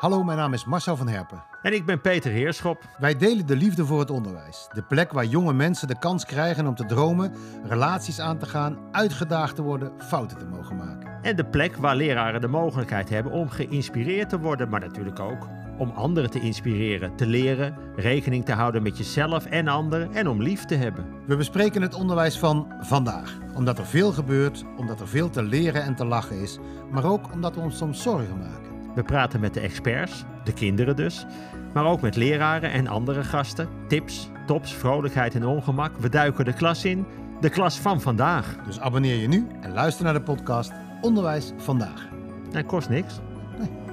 Hallo, mijn naam is Marcel van Herpen. En ik ben Peter Heerschop. Wij delen de liefde voor het onderwijs. De plek waar jonge mensen de kans krijgen om te dromen, relaties aan te gaan, uitgedaagd te worden, fouten te mogen maken. En de plek waar leraren de mogelijkheid hebben om geïnspireerd te worden, maar natuurlijk ook om anderen te inspireren, te leren, rekening te houden met jezelf en anderen en om lief te hebben. We bespreken het onderwijs van vandaag, omdat er veel gebeurt, omdat er veel te leren en te lachen is, maar ook omdat we ons soms zorgen maken. We praten met de experts, de kinderen dus, maar ook met leraren en andere gasten. Tips, tops, vrolijkheid en ongemak. We duiken de klas in, de klas van vandaag. Dus abonneer je nu en luister naar de podcast Onderwijs Vandaag. En kost niks. Nee.